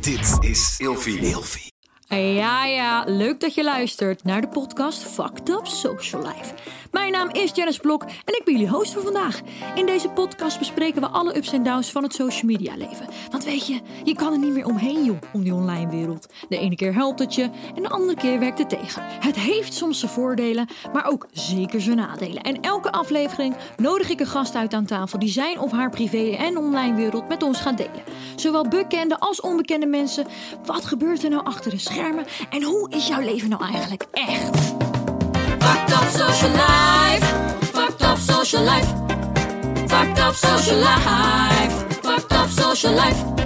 Dit is Ilfie. Ja, ja, leuk dat je luistert naar de podcast Fucked Up Social Life. Mijn naam is Janice Blok en ik ben jullie host voor vandaag. In deze podcast bespreken we alle ups en downs van het social media leven. Want weet je, je kan er niet meer omheen joh, om die online wereld. De ene keer helpt het je en de andere keer werkt het tegen. Het heeft soms zijn voordelen, maar ook zeker zijn nadelen. En elke aflevering nodig ik een gast uit aan tafel die zijn of haar privé en online wereld met ons gaat delen. Zowel bekende als onbekende mensen. Wat gebeurt er nou achter de schermen en hoe is jouw leven nou eigenlijk echt? Fucked up social life. Fucked up social life. Fucked up social life. Fucked up social life.